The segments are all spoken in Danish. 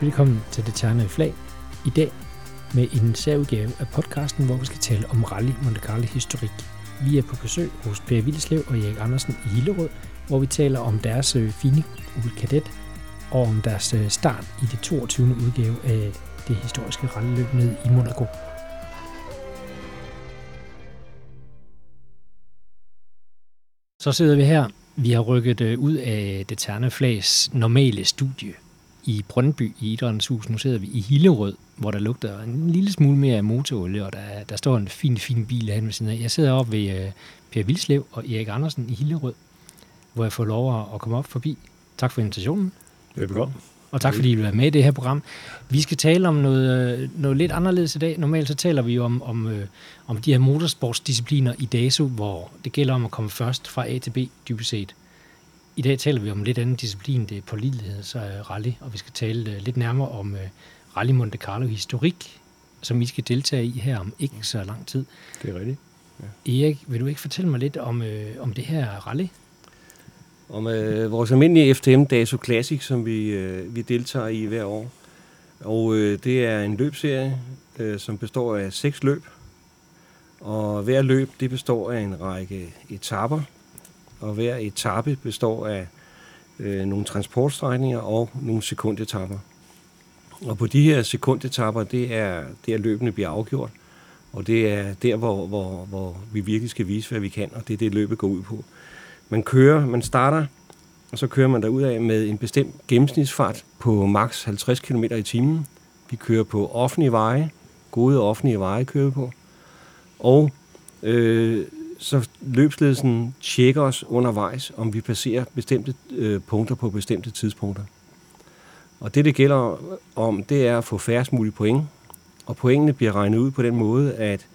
Velkommen til Det Tjernede Flag. I dag med en særudgave af podcasten, hvor vi skal tale om Rally Monte Carlo historik. Vi er på besøg hos Per Vildeslev og Erik Andersen i Hillerød, hvor vi taler om deres øh, fine kadet og om deres øh, start i det 22. udgave af det historiske rallyløb ned i Monaco. Så sidder vi her. Vi har rykket øh, ud af det Terne Flags normale studie i Brøndby i Idrættens Hus. Nu sidder vi i Hillerød, hvor der lugter en lille smule mere af motorolie, og der, der står en fin, fin bil herhen ved siden af. Jeg sidder oppe ved uh, Per Vilslev og Erik Andersen i Hillerød, hvor jeg får lov at komme op forbi. Tak for invitationen. Velbekomme. Og tak fordi I vil være med i det her program. Vi skal tale om noget, øh, noget lidt anderledes i dag. Normalt så taler vi jo om, om, øh, om de her motorsportsdiscipliner i DASO, hvor det gælder om at komme først fra A til B, dybest set. I dag taler vi om en lidt anden disciplin, det er pålideligheds- og rally, og vi skal tale uh, lidt nærmere om uh, Rally Monte Carlo historik, som I skal deltage i her om ikke så lang tid. Det er rigtigt. Ja. Erik, vil du ikke fortælle mig lidt om, uh, om det her rally? Om uh, vores almindelige FTM DASO Classic, som vi, uh, vi deltager i hver år. Og uh, det er en løbserie, uh, som består af seks løb. Og hver løb det består af en række etapper, og hver etape består af øh, nogle transportstrækninger og nogle sekundetapper. Og på de her sekundetapper, det er der løbende bliver afgjort, og det er der, hvor, hvor, hvor vi virkelig skal vise, hvad vi kan, og det er det, løbet går ud på. Man kører, man starter, og så kører man derud af med en bestemt gennemsnitsfart på maks 50 km i timen. Vi kører på offentlige veje, gode offentlige veje kører vi på, og øh, så løbsledelsen tjekker os undervejs, om vi passerer bestemte øh, punkter på bestemte tidspunkter. Og det, det gælder om, det er at få færrest mulige point. Og pointene bliver regnet ud på den måde, at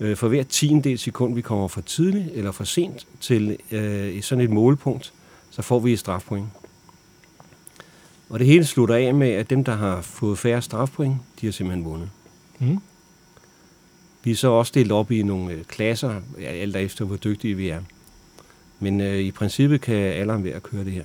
øh, for hver tiendel sekund, vi kommer for tidligt eller for sent til øh, sådan et målpunkt, så får vi et strafpoint. Og det hele slutter af med, at dem, der har fået færre strafpoint, de har simpelthen vundet. Mm. Vi er så også delt op i nogle øh, klasser, alt efter hvor dygtige vi er. Men øh, i princippet kan alle være at køre det her.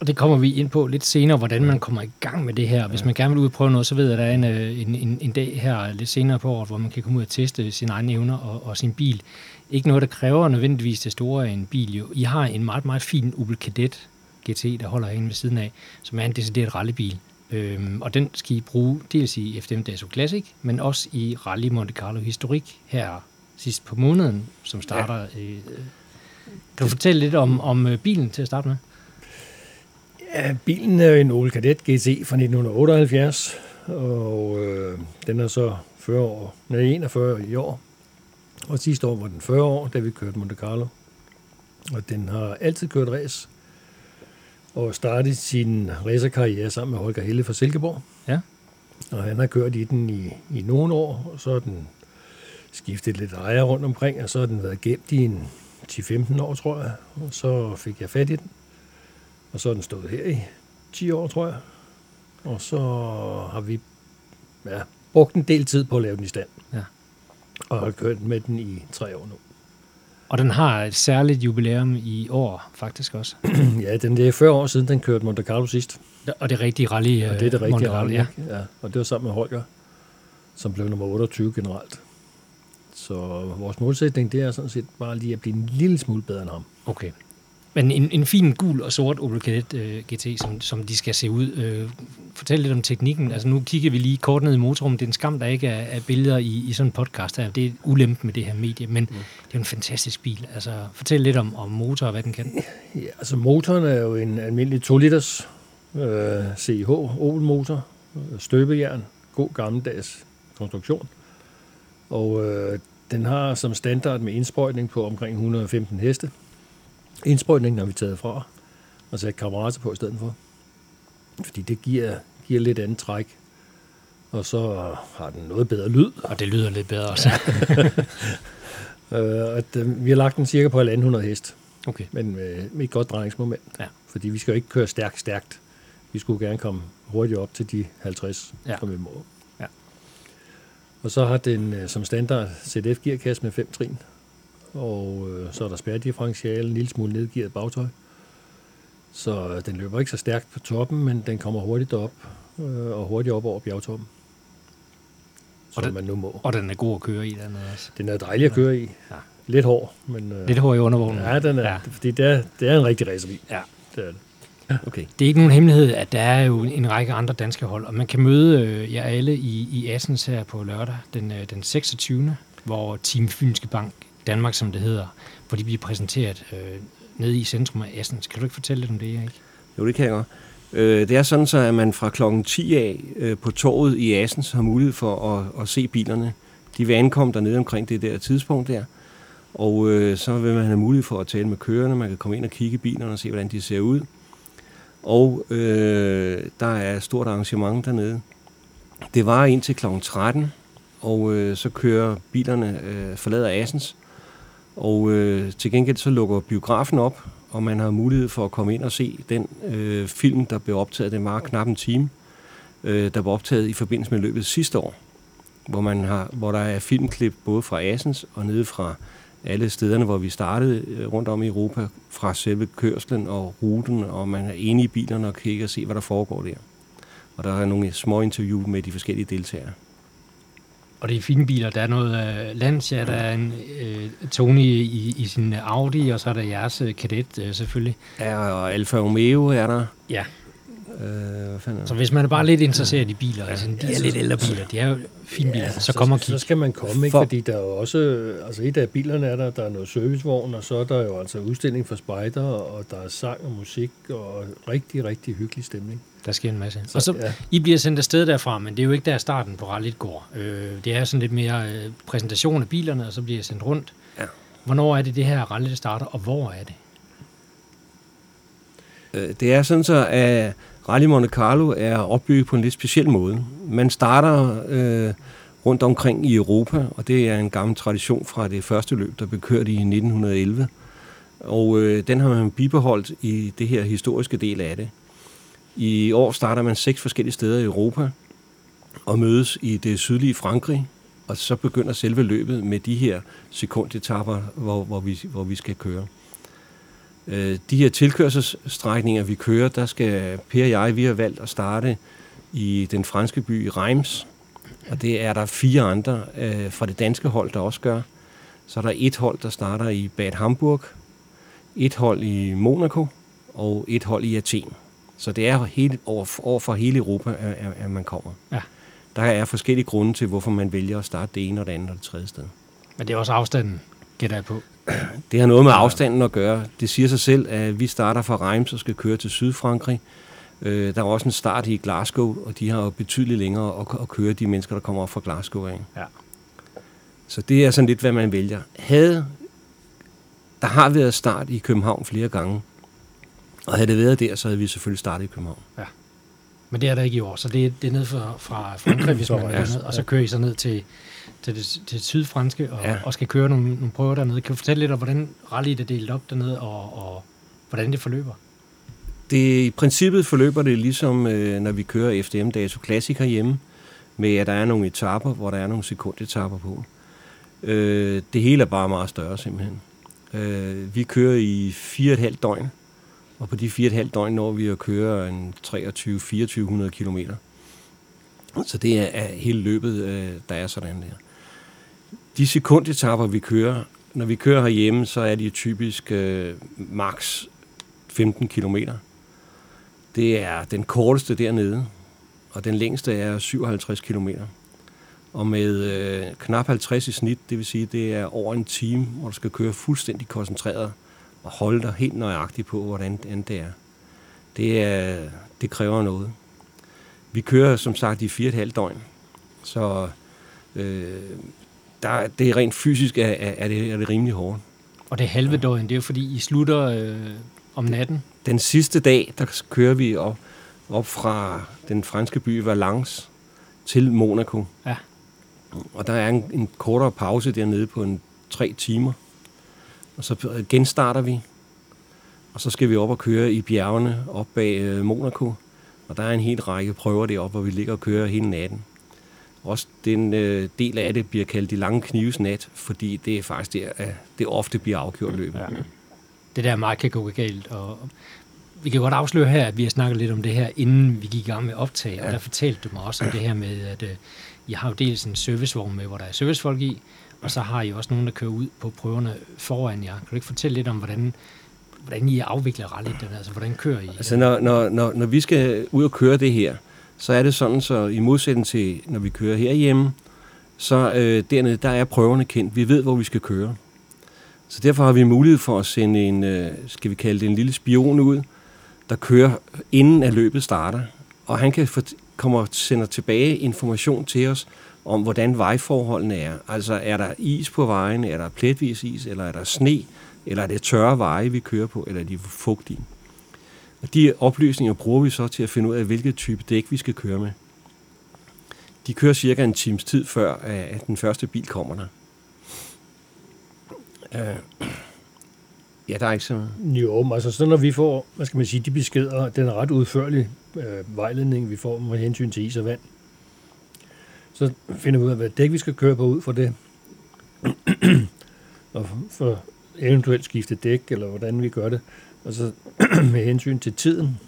Og det kommer vi ind på lidt senere, hvordan man kommer i gang med det her. Hvis man gerne vil ud og prøve noget, så ved jeg, at der er en, øh, en, en, en dag her lidt senere på året, hvor man kan komme ud og teste sine egne evner og, og sin bil. Ikke noget, der kræver nødvendigvis det store af en bil. Jo. I har en meget, meget fin Opel Kadett GT, der holder inde ved siden af, som er en decideret rallybil. Øhm, og den skal I bruge dels i FDM Daso Classic, men også i Rally Monte Carlo Historik her sidst på måneden, som starter. Ja. Øh, kan du fortælle lidt om, om øh, bilen til at starte med? Ja, bilen er en Opel Kadett GT fra 1978, og øh, den er så 40 år, nej, 41 i år. Og sidste år var den 40 år, da vi kørte Monte Carlo. Og den har altid kørt race og startede sin racerkarriere sammen med Holger Helle fra Silkeborg. Ja. Og han har kørt i den i, i nogle år, og så har den skiftet lidt ejer rundt omkring, og så har den været gemt i en 10-15 år, tror jeg. Og så fik jeg fat i den, og så har den stået her i 10 år, tror jeg. Og så har vi ja, brugt en del tid på at lave den i stand. Ja. Og har kørt med den i tre år nu. Og den har et særligt jubilæum i år, faktisk også. ja, den det er 40 år siden, den kørte Monte Carlo sidst. Og det rigtige rally. Og det er det rigtige rally, ja. ja. Og det var sammen med Holger, som blev nummer 28 generelt. Så vores målsætning, det er sådan set bare lige at blive en lille smule bedre end ham. Okay. Men en, en fin gul og sort Opel Kadett uh, GT, som, som de skal se ud. Uh, fortæl lidt om teknikken. Altså nu kigger vi lige kort ned i motorrummet. Det er en skam, der ikke er, er billeder i, i sådan en podcast her. Det er ulempe med det her medie, men mm. det er en fantastisk bil. Altså fortæl lidt om, om motor og hvad den kan. Ja, altså motoren er jo en almindelig 2 liters øh, CH Opel motor, støbejern, god gammeldags konstruktion. Og øh, den har som standard med indsprøjtning på omkring 115 heste. Indsprøjtningen har vi taget fra og sat kammerater på i stedet for. Fordi det giver, giver lidt andet træk. Og så har den noget bedre lyd. Og det lyder lidt bedre også. øh, at, øh, vi har lagt den cirka på 100 hest. Okay. Men med, med et godt drejningsmoment. Ja. Fordi vi skal jo ikke køre stærkt, stærkt. Vi skulle gerne komme hurtigt op til de 50, Ja. som vi må. Ja. Og så har den øh, som standard ZF-gearkasse med 5 trin. Og øh, så er der spærredifferentiale, en lille smule nedgearet bagtøj. Så den løber ikke så stærkt på toppen, men den kommer hurtigt op øh, og hurtigt op over bjergtoppen. Som Og den- man nu må. Og den er god at køre i, den er også. Den er dejlig at køre i. Ja. Lidt hård, men... Øh, Lidt hård i undervognen. Ja, den er, ja. fordi det er, det er en rigtig racerbil. Ja. Det er det. Okay. Det er ikke nogen hemmelighed, at der er jo en række andre danske hold, og man kan møde øh, jer alle i, i Assens her på lørdag, den, øh, den 26., hvor Team Fynske Bank Danmark, som det hedder, hvor de bliver præsenteret øh, nede i centrum af Assens. Kan du ikke fortælle lidt om det, Erik? Jo, det kan jeg godt. Øh, det er sådan så, at man fra klokken 10 af øh, på torvet i Assens har mulighed for at, at se bilerne. De vil ankomme dernede omkring det der tidspunkt der. Og øh, så vil man have mulighed for at tale med kørerne. Man kan komme ind og kigge i bilerne og se, hvordan de ser ud. Og øh, der er et stort arrangement dernede. Det var indtil kl. 13, og øh, så kører bilerne øh, forlader Assens. Og øh, til gengæld så lukker biografen op, og man har mulighed for at komme ind og se den øh, film, der blev optaget. Den var knap en time, øh, der var optaget i forbindelse med løbet sidste år, hvor, man har, hvor der er filmklip både fra Assens og nede fra alle stederne, hvor vi startede øh, rundt om i Europa, fra selve kørslen og ruten, og man er inde i bilerne og kigger og se, hvad der foregår der. Og der er nogle små interview med de forskellige deltagere. Og det er fine biler. Der er noget øh, Lancia, der er en øh, Tony i, i sin Audi, og så er der jeres øh, Kadett øh, selvfølgelig. Ja, og Alfa Romeo er der. Ja, Øh, fanden så hvis man er bare lidt interesseret i biler, altså de er lidt ældre biler, de er jo fine biler, så kommer og så, kig. så skal man komme, ikke? For- For... fordi der er jo også, altså et af bilerne er der, der er noget servicevogn, og så er der jo altså udstilling for spejder, og der er sang og musik, og rigtig, rigtig hyggelig stemning. Der sker en masse. Og så, ja. I bliver sendt afsted derfra, men det er jo ikke der starten på rallyt går. Øh, det er sådan lidt mere øh, præsentation af bilerne, og så bliver jeg sendt rundt. Ja. Hvornår er det, det her rally starter, og hvor er det? Øh, Det er sådan så, at Rally Monte Carlo er opbygget på en lidt speciel måde. Man starter øh, rundt omkring i Europa, og det er en gammel tradition fra det første løb, der blev kørt i 1911. Og øh, den har man bibeholdt i det her historiske del af det. I år starter man seks forskellige steder i Europa og mødes i det sydlige Frankrig, og så begynder selve løbet med de her sekundetapper, hvor, hvor, vi, hvor vi skal køre. Øh, de her tilkørselsstrækninger, vi kører, der skal Per og jeg, vi har valgt at starte i den franske by Reims, og det er der fire andre øh, fra det danske hold, der også gør. Så er der et hold, der starter i Bad Hamburg, et hold i Monaco og et hold i Athen. Så det er helt over, over for hele Europa, at, at- man kommer. Ja. Der er forskellige grunde til, hvorfor man vælger at starte det ene og det andet og det tredje sted. Men det er også afstanden, gætter jeg på. Det har noget med afstanden at gøre. Det siger sig selv, at vi starter fra Reims og skal køre til Sydfrankrig. Øh, der er også en start i Glasgow, og de har jo betydeligt længere at, at køre de mennesker, der kommer op fra Glasgow. Af. Ja. Så det er sådan lidt, hvad man vælger. Havde, der har været start i København flere gange, og havde det været der, så havde vi selvfølgelig startet i København. Men det er der ikke i år, så det er, det er ned fra, fra Frankrig, hvis man er det- ned, og så kører I så ned til, til det, til det sydfranske, og, Ja. og skal køre nogle, nogle prøver dernede. Kan du fortælle lidt om, hvordan rallyet er delt op dernede, og, og hvordan det forløber? Det, I princippet forløber det ligesom, øh, når vi kører FDM Dato Classic herhjemme, med at der er nogle etaper, hvor der er nogle sekundetapper på. Øh, det hele er bare meget større simpelthen. Øh, vi kører i 4,5 døgn, og på de 4,5 døgn når vi at køre en 23-2400 km. Så det er, er hele løbet, øh, der er sådan der. De sekundetapper, vi kører, når vi kører herhjemme, så er de typisk øh, maks 15 km. Det er den korteste dernede, og den længste er 57 km. Og med øh, knap 50 i snit, det vil sige, det er over en time, hvor du skal køre fuldstændig koncentreret og holde dig helt nøjagtigt på, hvordan hvordan det er. Det, er, det kræver noget. Vi kører som sagt i 4,5 døgn, så øh, der, det er rent fysisk er, er, det, er det rimelig hårdt. Og det er halve døgn, det er jo fordi, I slutter øh, om natten. Den sidste dag, der kører vi op, op fra den franske by Valence til Monaco. Ja. Og der er en, en kortere pause dernede på en tre timer. Og så genstarter vi. Og så skal vi op og køre i bjergene op bag øh, Monaco. Og der er en hel række prøver deroppe, hvor vi ligger og kører hele natten. Også den øh, del af det bliver kaldt de lange knives nat, fordi det er faktisk der, at det ofte bliver afgjort løbet. Ja. Det der meget kan gå galt. Og, vi kan godt afsløre her, at vi har snakket lidt om det her, inden vi gik i gang med optag, ja. og der fortalte du mig også om det her med, at uh, I har jo dels en servicevogn med, hvor der er servicefolk i, og så har I også nogen, der kører ud på prøverne foran jer. Kan du ikke fortælle lidt om, hvordan, hvordan I afvikler rallyet? Altså, hvordan kører I? Altså, når, når, når, når vi skal ud og køre det her, så er det sådan, så i modsætning til, når vi kører herhjemme, så øh, dernede, der er prøverne kendt. Vi ved, hvor vi skal køre. Så derfor har vi mulighed for at sende en, øh, skal vi kalde det en lille spion ud, der kører inden at løbet starter. Og han kan for, kommer sender tilbage information til os om, hvordan vejforholdene er. Altså, er der is på vejen, er der pletvis is, eller er der sne, eller er det tørre veje, vi kører på, eller er de fugtige. Og de oplysninger bruger vi så til at finde ud af, hvilket type dæk vi skal køre med. De kører cirka en times tid før, at den første bil kommer der. Øh, ja, der er ikke så... Jo, altså så når vi får, hvad skal man sige, de beskeder, den ret udførlige øh, vejledning, vi får med hensyn til is og vand, så finder vi ud af, hvad dæk vi skal køre på ud for det. og for eventuelt skifte dæk, eller hvordan vi gør det. Og så med hensyn til tiden,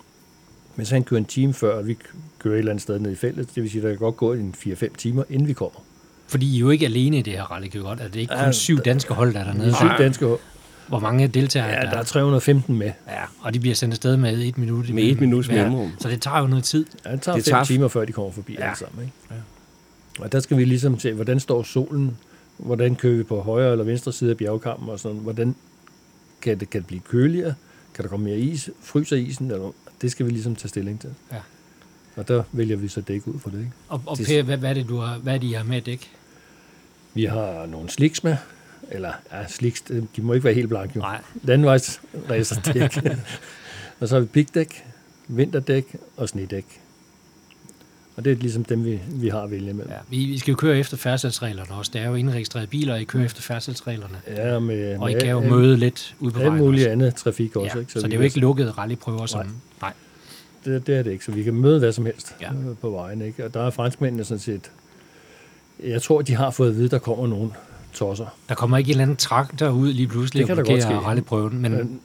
hvis han kører en time før, og vi kører et eller andet sted ned i feltet, det vil sige, at der kan godt gå en 4-5 timer, inden vi kommer. Fordi I er jo ikke alene i det her rally, kan godt. Er det ikke kun ja, syv danske hold, der er dernede? Syv danske hold. Hvor mange deltagere ja, der? der er 315 med. Ja, og de bliver sendt afsted med et minut. Med et minuts mellemrum. Ja, så det tager jo noget tid. Ja, det tager det fem tager... timer, før de kommer forbi ja. alle sammen. Ikke? Ja. Og der skal vi ligesom se, hvordan står solen, hvordan kører vi på højre eller venstre side af bjergkampen, og sådan, hvordan kan det, kan det blive køligere, kan der komme mere is, fryser isen, eller, det skal vi ligesom tage stilling til. Ja. Og der vælger vi så dæk ud for det. Ikke? Og, og Per, hvad, hvad, er det, du har, hvad er det, I har med dæk? Vi har nogle sliks med, eller ja, sliks, de må ikke være helt blanke. Nej. Landvejs racerdæk. og så har vi pigdæk, vinterdæk og snedæk. Og det er ligesom dem, vi, vi har at vælge med. Ja, vi, vi skal jo køre efter færdselsreglerne også. Det er jo indregistrerede biler, og I kører efter færdselsreglerne. Ja, med, og I kan jo med, møde lidt ude på vejen muligt andet trafik også. Ja, ikke? Så, så det er jo ikke lukket rallyprøver som... Nej. Nej. Det, det er det ikke, så vi kan møde hvad som helst ja. på vejen. Ikke? Og der er franskmændene sådan set jeg tror, de har fået at vide, at der kommer nogen tosser. Der kommer ikke en eller anden traktor ud lige pludselig det kan og rallyprøven, men...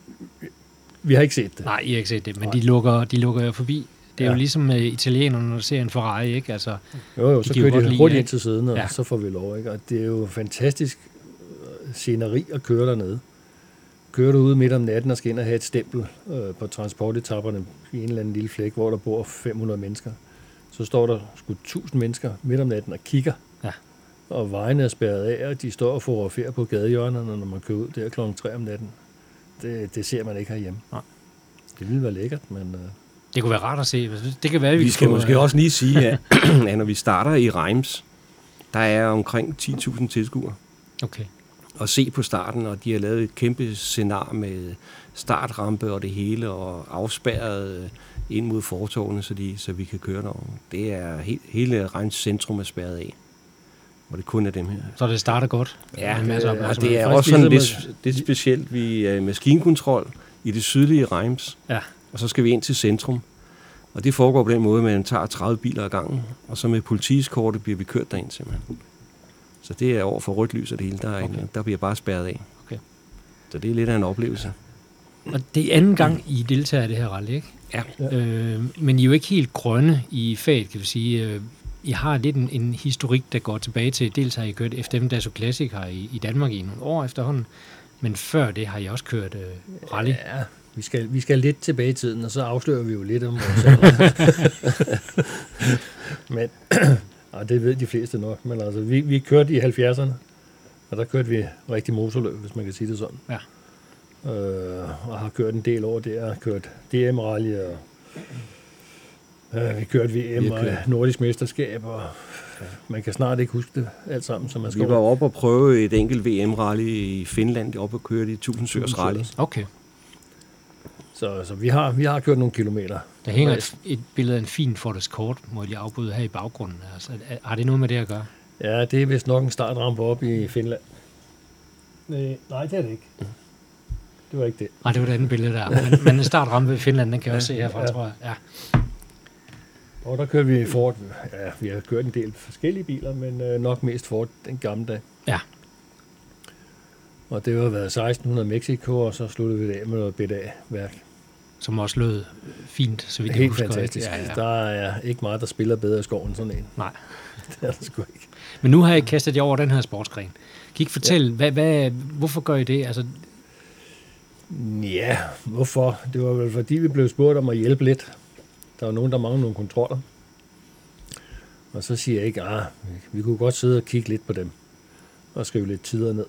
Vi har ikke set det. Nej, I har ikke set det, men de lukker, de lukker jo forbi. Det er ja. jo ligesom med italienerne, når de ser en Ferrari, ikke? Altså, jo, jo, så kører de hurtigt ind til siden, og ja. så får vi lov, ikke? Og det er jo fantastisk øh, sceneri at køre dernede. Kører du ud midt om natten og skal ind og have et stempel øh, på transportetapperne i en eller anden lille flæk, hvor der bor 500 mennesker, så står der sgu 1000 mennesker midt om natten og kigger og vejene er spærret af, og de står og fotograferer på gadehjørnerne, når man kører ud der kl. 3 om natten. Det, det ser man ikke herhjemme. Nej. Det ville være lækkert, men... Uh... Det kunne være rart at se. Det kan være, vi, vi skal kunne, måske også lige sige, at, at når vi starter i Reims, der er omkring 10.000 tilskuere. Okay. Og se på starten, og de har lavet et kæmpe scenar med startrampe og det hele, og afspærret øh, ind mod fortovene, så, de, så vi kan køre derovre. Det er he, hele Reims centrum er spærret af hvor det kun er dem her. Så det starter godt? Ja, med masser og det er også sådan lidt, lidt specielt. Vi er maskinkontrol i det sydlige Reims, ja. Og så skal vi ind til centrum. Og det foregår på den måde, at man tager 30 biler ad gangen, og så med politiskortet bliver vi kørt derind simpelthen. Så det er over for rødt lys og det hele, der, er okay. en, der bliver bare spærret af. Okay. Så det er lidt af en oplevelse. Og det er anden gang, I deltager i det her rally, ikke? Ja. Øh, men I er jo ikke helt grønne i faget, kan vi sige. Øh, i har lidt en, en historik, der går tilbage til, dels har I kørt FDM Dasso Classic her i, i Danmark i nogle år efterhånden, men før det har I også kørt øh, rally. Ja, vi skal, vi skal lidt tilbage i tiden, og så afslører vi jo lidt om vores Men, og det ved de fleste nok, men altså, vi, vi kørte i 70'erne, og der kørte vi rigtig motorløb, hvis man kan sige det sådan. Ja. Øh, og har kørt en del år der, kørt DM-rally og Uh, vi kørte VM og nordisk mesterskab, og man kan snart ikke huske det alt sammen. Så man skal vi var oppe og prøve et enkelt VM-rally i Finland, oppe og køre i 1000 Søers rally. Okay. Så, så vi, har, vi har kørt nogle kilometer. Der hænger et, et billede af en fin Ford Escort, må jeg lige afbryde her i baggrunden. Altså, har det noget med det at gøre? Ja, det er vist nok en startrampe op i Finland. Nej, nej, det er det ikke. Det var ikke det. Nej, det var det andet billede der. Men, men en startrampe i Finland, den kan jeg også se herfra, ja. tror jeg. Ja. Og der kører vi Ford. Ja, vi har kørt en del forskellige biler, men øh, nok mest Ford den gamle dag. Ja. Og det har været 1600 Mexico, og så sluttede vi det af med noget BDA-værk. Som også lød fint, så vidt jeg Helt husker. fantastisk. Ja, ja. Der er ikke meget, der spiller bedre i skoven sådan en. Nej. Det er der sgu ikke. Men nu har I kastet jer over den her sportsgren. Kan I ikke fortælle, ja. hvad, hvad, hvorfor gør I det? Altså, Ja, hvorfor? Det var vel fordi, vi blev spurgt om at hjælpe lidt. Der var nogen, der manglede nogle kontroller. Og så siger jeg ikke, ah, vi kunne godt sidde og kigge lidt på dem. Og skrive lidt tider ned.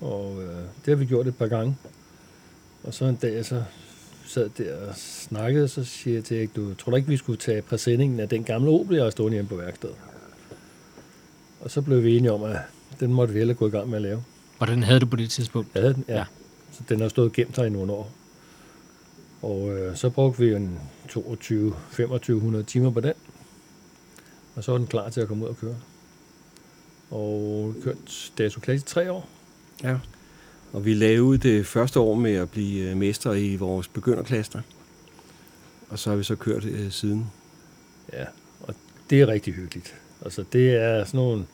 Og øh, det har vi gjort et par gange. Og så en dag, så sad der og snakkede, så siger jeg til Erik, du tror da ikke, vi skulle tage præsendingen af den gamle Opel, jeg har stående hjemme på værkstedet. Og så blev vi enige om, at den måtte vi hellere gå i gang med at lave. hvordan havde du på det tidspunkt? Jeg havde den, ja. Ja. ja. Så den har stået gemt her i nogle år. Og øh, så brugte vi en 22-2500 timer på den. Og så var den klar til at komme ud og køre. Og kørt Dato Classic i tre år. Ja. Og vi lavede det første år med at blive øh, mestre i vores begynderklaster. Og så har vi så kørt øh, siden. Ja, og det er rigtig hyggeligt. Altså det er sådan nogle,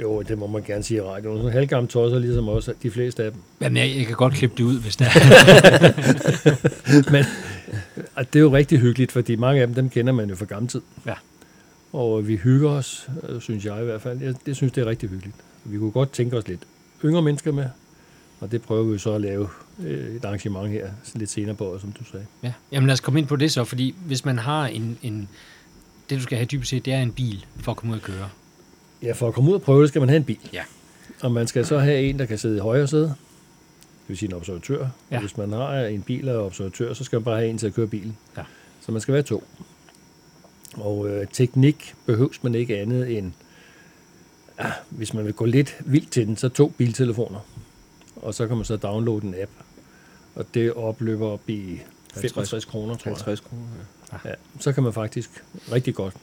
jo det må man gerne sige i radioen, sådan nogle halvgamle tosser ligesom også, de fleste af dem. Jamen, jeg, jeg kan godt klippe det ud, hvis det er. Men og det er jo rigtig hyggeligt, fordi mange af dem, dem kender man jo fra gammel tid. Ja. Og vi hygger os, øh, synes jeg i hvert fald. Jeg det synes, det er rigtig hyggeligt. Vi kunne godt tænke os lidt yngre mennesker med, og det prøver vi så at lave øh, et arrangement her lidt senere på, året, som du sagde. ja. Jamen lad os komme ind på det så, fordi hvis man har en, en det du skal have dybest set, det er en bil for at komme ud og køre. Ja, for at komme ud og prøve det, skal man have en bil. Ja. Og man skal så have en, der kan sidde i højre sæde, det vil sige en observatør. Ja. Ja. Hvis man har en bil og observatør, så skal man bare have en til at køre bilen. Ja. Så man skal være to. Og øh, teknik behøves man ikke andet end, ah, hvis man vil gå lidt vildt til den, så to biltelefoner. Og så kan man så downloade en app. Og det opløber op i 65 kroner, tror jeg. 50 kroner. Ja. Ja, så kan man faktisk rigtig godt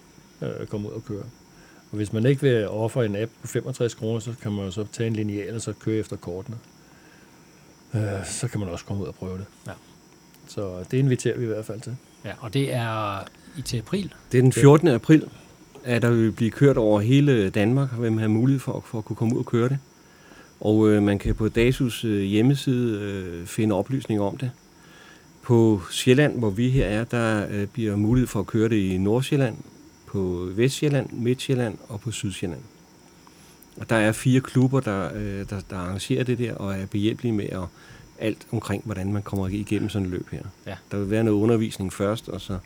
øh, komme ud og køre. Og hvis man ikke vil ofre en app på 65 kroner, så kan man jo så tage en lineal og så køre efter kortene. Øh, så kan man også komme ud og prøve det. Ja. Så det inviterer vi i hvert fald til. Ja, og det er i til april. Det er den 14. april, at der vil blive kørt over hele Danmark, og hvem har mulighed for, for at kunne komme ud og køre det. Og øh, man kan på DASUS øh, hjemmeside øh, finde oplysninger om det. På Sjælland, hvor vi her er, der øh, bliver mulighed for at køre det i Nordsjælland, på Vestjylland, Midtjylland og på Sydsjælland. Og der er fire klubber, der, øh, der, der arrangerer det der, og er behjælpelige med at, alt omkring, hvordan man kommer igennem sådan et løb her. Ja. Der vil være noget undervisning først, og så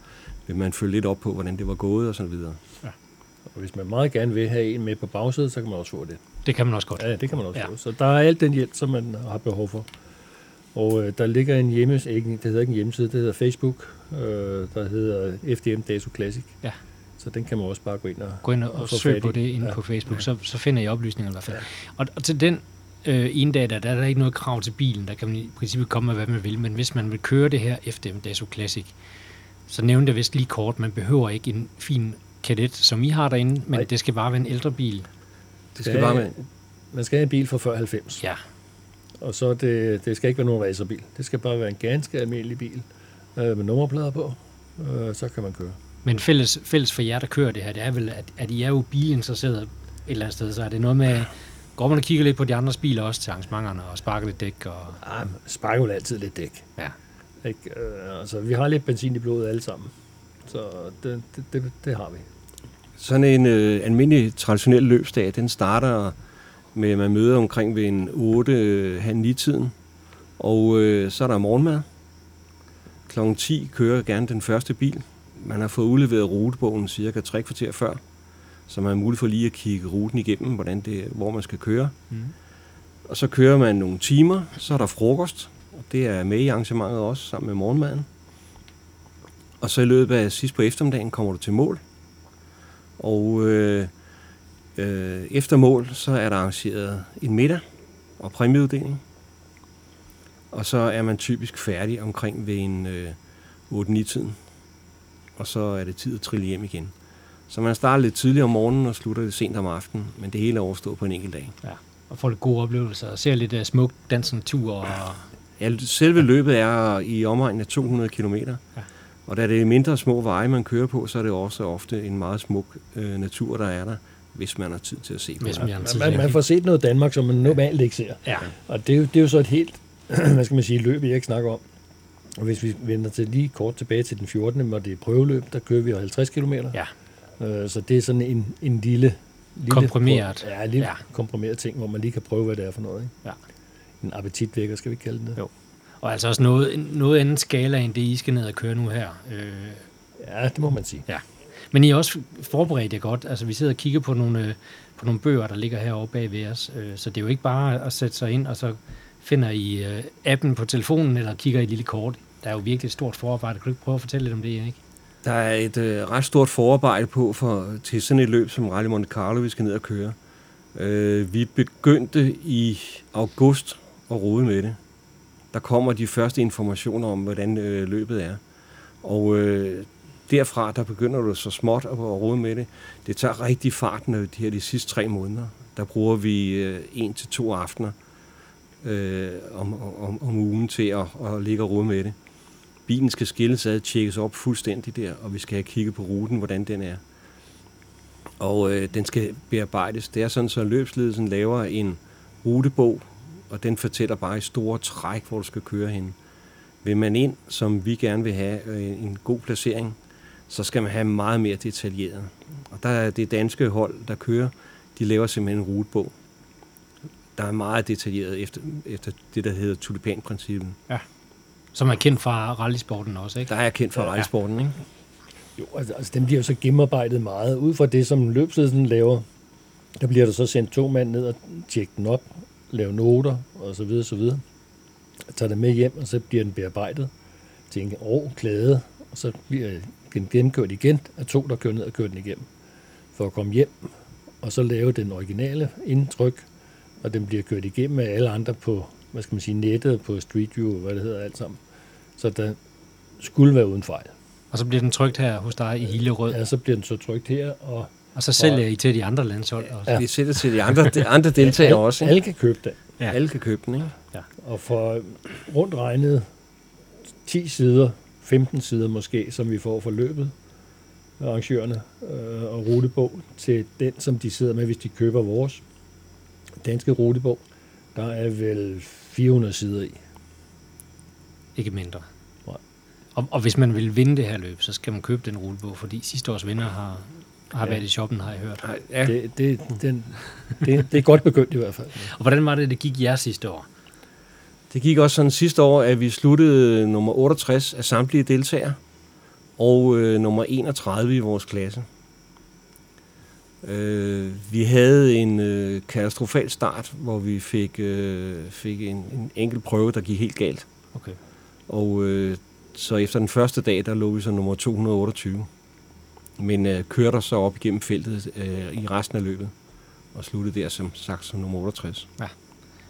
vil man følge lidt op på, hvordan det var gået og så videre. Og hvis man meget gerne vil have en med på bagsædet, så kan man også få det. Det kan man også godt. Ja, det kan man også Ja. ja. få. Så der er alt den hjælp, som man har behov for. Og øh, der ligger en hjemmeside, ikke, det hedder ikke en hjemmeside, det hedder Facebook, øh, der hedder FDM Dato Classic. Ja. Så den kan man også bare gå ind og... Gå ind og, Og søg på det inde ja. Ja. på Facebook, så, så finder I oplysninger i hvert fald. Ja. Og, og til den øh, ene dag, der, der er der ikke noget krav til bilen. Der kan man i princippet komme med, hvad man vil. Men hvis man vil køre det her FDM Daso Classic, så nævnte jeg vist lige kort, man behøver ikke en fin kadet, som I har derinde, men Nej. det skal bare være en ældre bil. Det skal bare med. Man skal have en bil fra før 90. Ja, Og så det, det skal ikke være nogen racerbil. Det skal bare være en ganske almindelig bil øh, med nummerplader på. Øh, så kan man køre. men fælles, fælles for jer, der kører det her, det er vel, at, at I er jo bilinteresserede et eller andet sted, så er det noget med, går man og kigger lidt på de andres biler også til arrangementerne, og sparker lidt dæk, og Ah, sparker jo altid lidt dæk. ja. Ikke? Øh, altså, vi har lidt benzin i blodet alle sammen. Så det, det, det, det har vi. Sådan en øh, almindelig traditionel løbsdag, den starter med, man møder omkring ved en 8 øh, halv 9 tiden. Og øh, så er der morgenmad. Klokken 10 kører gerne den første bil. Man har fået udleveret rutebogen cirka 3 kvarter før, så man har mulighed for lige at kigge ruten igennem, hvordan det, hvor man skal køre. Mm. Og så kører man nogle timer, så er der frokost, og det er med i arrangementet også, sammen med morgenmaden. Og så i løbet af sidst på eftermiddagen kommer du til mål. Og øh, øh, efter mål, så er der arrangeret en middag og præmieuddeling. Og så er man typisk færdig omkring ved en øh, 8-9-tiden. Og så er det tid at trille hjem igen. Så man starter lidt tidligere om morgenen og slutter lidt sent om aftenen, men det hele er overstået på en enkelt dag. ja. Og får lidt gode oplevelser, og ser lidt uh, smuk dansende tur, og Ja, selve løbet er i omegnen af 200 km. Ja. Ja. Og da det er mindre små veje, man kører på, så er det også ofte en meget smuk øh, natur, der er der, hvis man har tid til at se på hvis det. man har tid Man, man får set noget Danmark, som man normalt ikke ser. Ja, Og det er, jo, det er jo så et helt, hvad skal man sige, løb, jeg ikke snakker om. Og hvis vi vender til lige kort tilbage til den 14., hvor det er prøveløb, der kører vi jo 50 km. Ja. Øh, så det er sådan en, en lille, lille... Komprimeret. Ja, en lille Ja. ja. komprimeret ting, hvor man lige kan prøve, hvad det er for noget. Ikke? Ja. En appetitvækker, skal vi kalde det. Jo. Og altså også noget, noget anden skala, end det, I skal ned og køre nu her. Øh, Ja, det må man sige. men I er også forberedt jer godt. Altså, vi sidder og kigger på nogle, øh, på nogle bøger, der ligger herovre bag ved os. Øh, så det er jo ikke bare at sætte sig ind, og så finder I øh, appen på telefonen, eller kigger i et lille kort. Der er jo virkelig et stort forarbejde. Kan du ikke prøve at fortælle lidt om det, ikke? Der er et øh, ret stort forarbejde på for, til sådan et løb som Rally Monte Carlo, vi skal ned og køre. Øh, vi begyndte i august at rode med det. Der kommer de første informationer om, hvordan øh, løbet er. Og øh, derfra, der begynder du så småt at rode med det. Det tager rigtig fart, når de her de sidste tre måneder. Der bruger vi øh, en til to aftener øh, om, om, om ugen til at, at ligge og rode med det. Bilen skal skilles ad, tjekkes op fuldstændig der, og vi skal have kigget på ruten, hvordan den er. Og øh, den skal bearbejdes. Det er sådan, så løbsledelsen laver en rutebog, og den fortæller bare i store træk, hvor du skal køre hen. Vil man ind, som vi gerne vil have, øh, en god placering, så skal man have meget mere detaljeret. Og der er det danske hold, der kører, de laver simpelthen en rutebog. Der er meget detaljeret efter, efter det, der hedder tulipanprincippet. Som er kendt fra rallysporten også, ikke? Der er jeg kendt for Ja. rejsporten, ikke? Jo, altså, altså dem bliver jo så gennemarbejdet meget. Ud fra det, som løbsledelsen laver, der bliver der så sendt to mand ned og tjekke den op, lave noter og så videre, så videre. Tager det med hjem, og så bliver den bearbejdet til en rå klæde, og så bliver den gennemkørt igen af to, der kører ned og kører den igennem. For at komme hjem, og så lave den originale indtryk, og den bliver kørt igennem af alle andre på, hvad skal man sige, nettet, på Street View, hvad det hedder alt sammen. Så der skulle være uden fejl. Og så bliver den trygt her hos dig i Hillerød. Ja, så bliver den så trykt her, og Og så sælger I til de andre landshold også. Ja. Ja. Vi sætter til de andre, de andre deltagere alle, også. Ikke? alle kan købe den. Ja. Alle kan købe den, ikke? Og for rundt regnet 10 sider, 15 sider måske, som vi får for løbet, arrangørerne øh, og rutebog, til den, som de sidder med, hvis de køber vores danske rutebog, der er vel 400 sider i. Ikke mindre. Og, og hvis man vil vinde det her løb, så skal man købe den rulebog, fordi sidste års vinder har, har Ja. været i shoppen, har jeg hørt. Nej, ja. Det, det, den, det, det er godt begyndt i hvert fald. Og hvordan var det, det gik jer sidste år? Det gik også sådan sidste år, at vi sluttede nummer 68 af samtlige deltagere, og øh, nummer 31 i vores klasse. Øh, vi havde en øh, katastrofal start, hvor vi fik, øh, fik en, en enkelt prøve, der gik helt galt. Okay. Og øh, så efter den første dag, der lå vi så nummer 228. Men øh, kørte os så op igennem feltet øh, i resten af løbet, og sluttede der som sagt som nummer 68.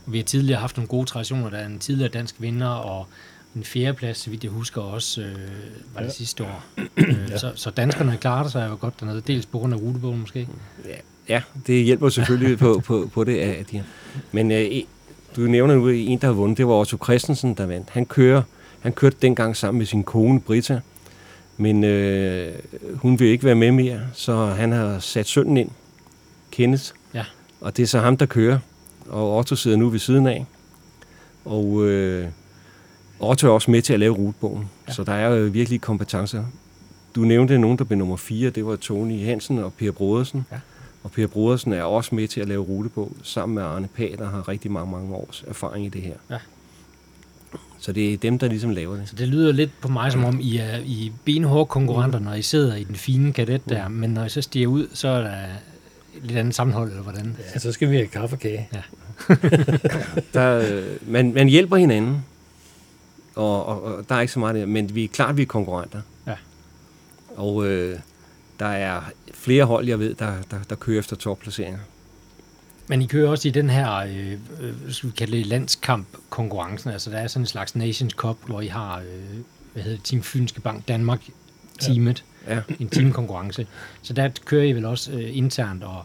Vi har tidligere haft nogle gode traditioner. Der er en tidligere dansk vinder, og en fjerdeplads, så vidt jeg husker også, øh, var det Ja. sidste år. øh, Ja. så, så danskerne klarer sig jo godt dernede, dels på grund af rutebogen måske. Ja, det hjælper selvfølgelig på, på, på det. At de, men øh, du nævner nu en, der har vundet. Det var Otto Christensen, der vandt. Han, kører, han kørte dengang sammen med sin kone, Britta. Men øh, hun vil ikke være med mere, så han har sat sønnen ind, Kenneth. Ja. Og det er så ham, der kører. Og Otto sidder nu ved siden af. Og øh, Otto er også med til at lave rutebogen. Ja. Så der er jo virkelig kompetencer. Du nævnte nogen, der blev nummer 4. Det var Tony Hansen og Per Brodersen. Ja. Og Per Brodersen er også med til at lave rutebog, sammen med Arne Pag, der har rigtig mange, mange års erfaring i det her. Ja. Så det er dem, der ligesom laver det. Så det lyder lidt på mig, som om I er I benhårde konkurrenter, når I sidder i den fine kadet der, men når I så stiger ud, så er der et lidt andet sammenhold, eller hvordan? Ja, så skal vi have kaffe og kage. Der, øh, man, man hjælper hinanden, og, og, og der er ikke så meget der, men vi er klart, vi er konkurrenter. Ja. Og øh, der er flere hold, jeg ved, der, der, der kører efter topplaceringer. Men I kører også i den her, øh, øh, skal vi kalde det landskamp-konkurrencen, altså der er sådan en slags Nations Cup, hvor I har, øh, hvad hedder det, Team Fynske Bank Danmark teamet, Ja. en teamkonkurrence. Så der kører I vel også øh, internt og,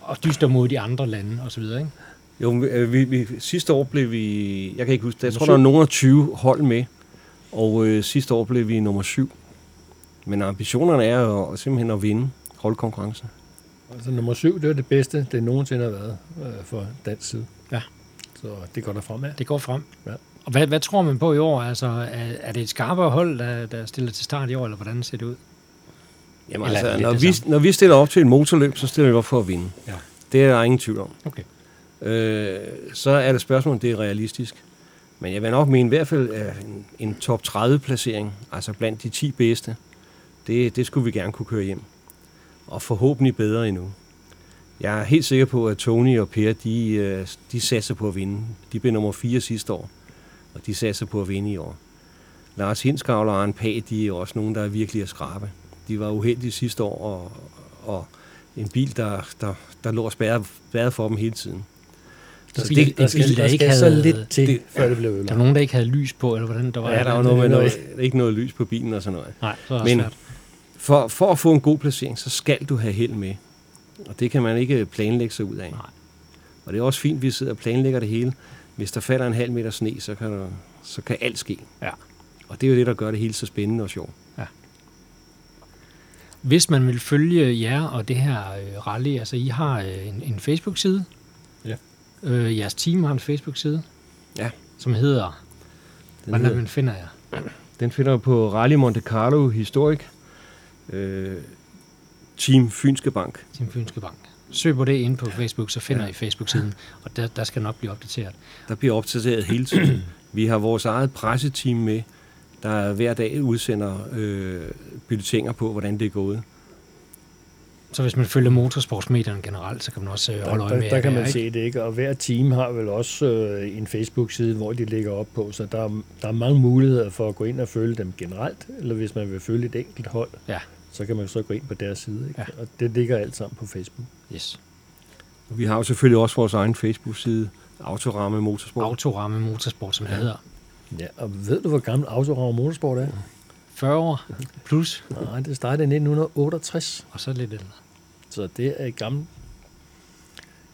og dyster mod de andre lande og så videre, ikke? Jo, vi, øh, vi, vi, sidste år blev vi, jeg kan ikke huske det, jeg tror, der er nogen af 20 hold med, og øh, sidste år blev vi nummer syv. Men ambitionerne er jo simpelthen at vinde holdkonkurrencen. Altså nummer syv, det er det bedste, det nogensinde har været øh, for dansk side. Ja. Så det går der fremad. Det går frem. Ja. Og hvad, hvad tror man på i år? Altså, er, er det et skarpere hold, der, der stiller til start i år, eller hvordan ser det ud? Jamen Eller altså, når vi, når vi stiller op til et motorløb, så stiller vi op for at vinde. Ja. Det er der ingen tvivl om. Okay. Øh, så er det spørgsmål, om det er realistisk. Men jeg vil nok mene i hvert fald en, en top 30 placering, altså blandt de 10 bedste, det, det skulle vi gerne kunne køre hjem. Og forhåbentlig bedre endnu. Jeg er helt sikker på, at Tony og Per, de, øh, de satser på at vinde. De blev nummer 4 sidste år, og de satser på at vinde i år. Lars Hinskavl og Arne Pag, de er også nogen, der er virkelig at skrabe. De var uheldige sidste år, og, og en bil, der, der, der lå og spærrede, spærrede for dem hele tiden. Der Så skal, det- der skal, der ikke skal så lidt til, det- før det blev Der ødelagt. var nogen, der ikke havde lys på, eller hvordan der var? Ja, der var noget med det- noget, ikke noget lys på bilen og sådan noget. Nej, så er det Men- svært. For, for at få en god placering, så skal du have held med. Og det kan man ikke planlægge sig ud af. Nej. Og det er også fint, at vi sidder og planlægger det hele. Hvis der falder en halv meter sne, så kan, der, så kan alt ske. Ja. Og det er jo det, der gør det hele så spændende og sjovt. Hvis man vil følge jer og det her øh, rally, altså I har øh, en, en Facebook-side. Ja. Øh, jeres team har en Facebook-side. Ja. Som hedder, Den, hvordan hedder, man finder jer? den finder på Rally Monte Carlo Historic. Øh, Team Fynske Bank. Team Fynske Bank. Søg på det inde på Facebook, så finder Ja. I Facebook-siden, og der, der skal nok blive opdateret. Der bliver opdateret hele tiden. Vi har vores eget presseteam med, der hver dag udsender øh, bulletiner på, hvordan det er gået. Så hvis man følger motorsportsmedierne generelt, så kan man også øh, holde Der, øje med der, der kan man ikke? se det, ikke? Og hver team har vel også øh, en Facebook-side, hvor de lægger op på, så der, er- der er mange muligheder for at gå ind og følge dem generelt, eller hvis man vil følge et enkelt hold, Ja. Så kan man så gå ind på deres side, ikke? Ja. Og det ligger alt sammen på Facebook. Yes. Vi har jo selvfølgelig også vores egen Facebook-side, Autoramme Motorsport. Autoramme Motorsport, som det hedder. Ja, og ved du, hvor gammel Autorav Motorsport er? 40 år plus, Nej, det startede i 1968, og så lidt ældre. så det er et gammelt,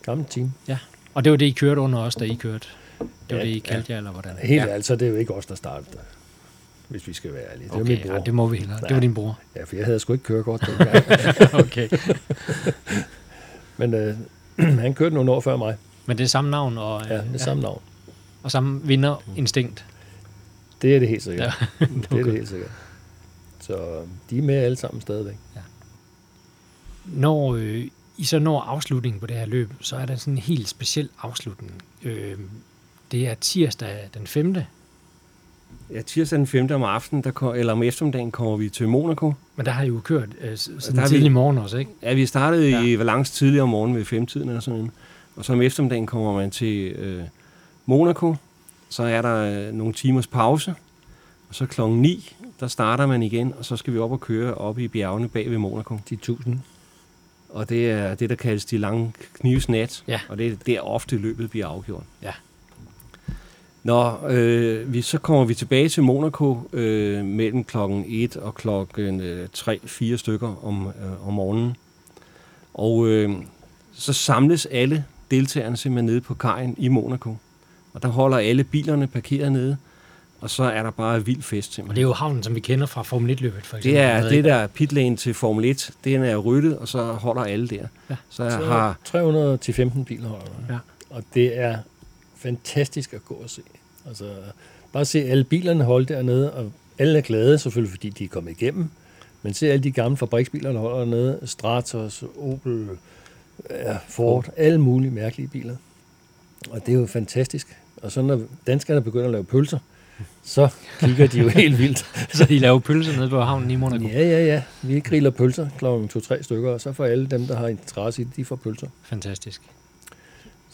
gammelt team. Og det var det, I kørte under os, da I kørte. Det var Ja, det, I ja. kaldte jer, eller hvordan? Helt ja. ja. ærligt, så er det jo ikke os, der startede det, hvis vi skal være ærlige. Det var Okay, min bror. ja, det må vi hellere. Det var Ja. din bror. Ja, for jeg havde sgu ikke kørekort dengang. okay. Men øh, han kørte nogle år før mig. Men det er samme navn og, øh, Ja, det er samme navn. og samme vinderinstinkt. Det er det helt sikkert. Ja. det er det helt sikkert. Så de er med alle sammen stadigvæk. Når øh, I så når afslutningen på det her løb, så er der sådan en helt speciel afslutning. Øh, det er tirsdag den 5. Ja, tirsdag den 5. om aftenen, der, kom, eller om eftermiddagen, kommer vi til Monaco. Men der har I jo kørt øh, Der sådan vi- tidlig morgen også, ikke? Ja, vi startede Ja. i Valence tidligere om morgenen ved 5-tiden eller sådan. Og så om eftermiddagen kommer man til øh, Monaco. Så er der øh, nogle timers pause. Og så klokken 9, der starter man igen, og så skal vi op og køre op i bjergene bag ved Monaco. De tusind. Og det er det, der kaldes de lange knivsnat. Ja. Og det er der ofte løbet bliver afgjort. Ja. Når øh, vi, så kommer vi tilbage til Monaco øh, mellem klokken 1 og klokken øh, 3-4 stykker om, øh, om morgenen. Og øh, så samles alle deltagerne simpelthen nede på kajen i Monaco. Og der holder alle bilerne parkeret nede, og så er der bare vild fest Og simpelthen. det er jo havnen, som vi kender fra Formel 1-løbet, for eksempel. Det er det der pitlane til Formel 1, den er ryddet, og så holder alle der. Ja. Så Så har 300 til 15 biler holder der. Ja. Og det er fantastisk at gå og se. Altså, bare se alle bilerne holde dernede, og alle er glade selvfølgelig, fordi de er kommet igennem. Men se alle de gamle fabriksbiler, der holder dernede. Stratos, Opel, ja, Ford, alle mulige mærkelige biler. Og det er jo fantastisk. Og så når danskerne begynder at lave pølser, så kigger de jo helt vildt. Så de laver pølser nede på havnen i Monaco. Ja, ja, ja. Vi griller pølser klokken 2-3 stykker, og så får alle dem, der har interesse i det, de får pølser. Fantastisk.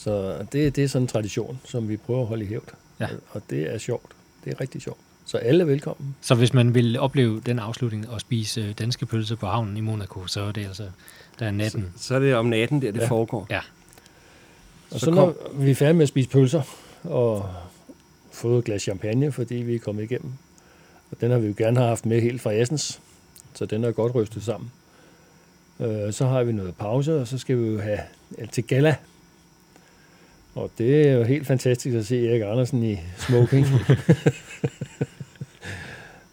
Så det, det er sådan en tradition, som vi prøver at holde i hævd. Ja. Og det er sjovt. Det er rigtig sjovt. Så alle er velkommen. Så hvis man vil opleve den afslutning og spise øh, danske pølser på havnen i Monaco, så er det altså, der er natten. Så er det om natten, der det Ja. foregår. Ja. Og Så så, når vi er færdige med at spise pølser, og fået et glas champagne, fordi vi er kommet igennem. Og den har vi jo gerne have haft med helt fra Assens, så den er godt rystet sammen. Øh, så har vi noget pause, og så skal vi jo have til gala. Og det er jo helt fantastisk at se Erik Andersen i smoking.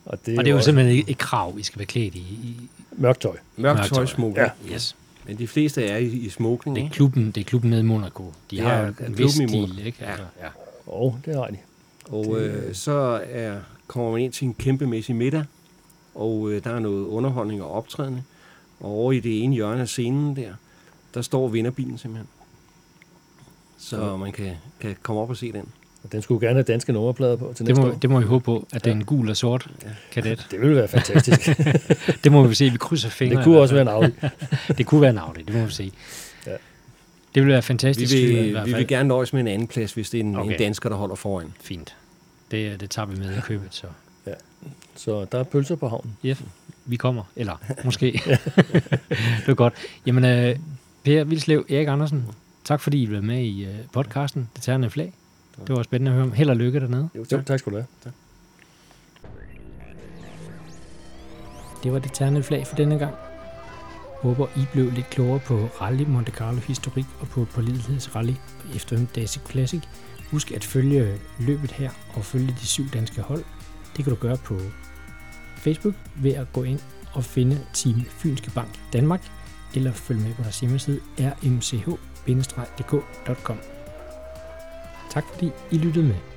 og det er, Og det er jo også simpelthen et, krav, I skal være klædt i. i mørkt tøj. Mørkt Mørkt tøj, tøj. smoking. Ja. Ja. yes. Men de fleste er i, i smoking, Det er ikke? klubben, det er klubben nede i Monaco. De Det har er en vis stil, ikke? Ja. Altså, ja. Og det har de. Og Det- øh, så er, kommer man ind til en kæmpemæssig middag, og øh, der er noget underholdning og optrædende. Og over i det ene hjørne af scenen der, der står vinderbilen simpelthen. Så Ja. man kan, kan komme op og se den. Og den skulle gerne have danske nummerplader på til Det næste må, år. det må vi håbe på, at det er en gul og sort kadet. Det ville være fantastisk. Det må vi se. Vi krydser fingre. det kunne også være en Audi. Det kunne være en Audi, det må vi se. Ja. Det ville være Vi fantastisk. i vil, hvert vi fald. vil gerne nøjes med en anden plads, hvis det er en, okay. En dansker, der holder foran. Fint. Det, det tager vi med i købet, så Så der er pølser på havnen. ja, vi kommer. Eller måske. det var godt. Jamen, øh, Per Vilslev, Erik Andersen, tak fordi I blev med i øh, podcasten, Det Tærende Flag. Det var spændende at høre om. Held og lykke dernede. Jo, Jo, tak skal du have. Det var Det Tærende Flag for denne gang. Håber, I blev lidt klogere på Rally Monte Carlo historik og på pålidelighedsrally efter Daisy Classic. Husk at følge løbet her og følge de syv danske hold. Det kan du gøre på Facebook ved at gå ind og finde Team Fynske Bank Danmark, eller følg med på deres hjemmeside dk.com. Tak fordi I lyttede med.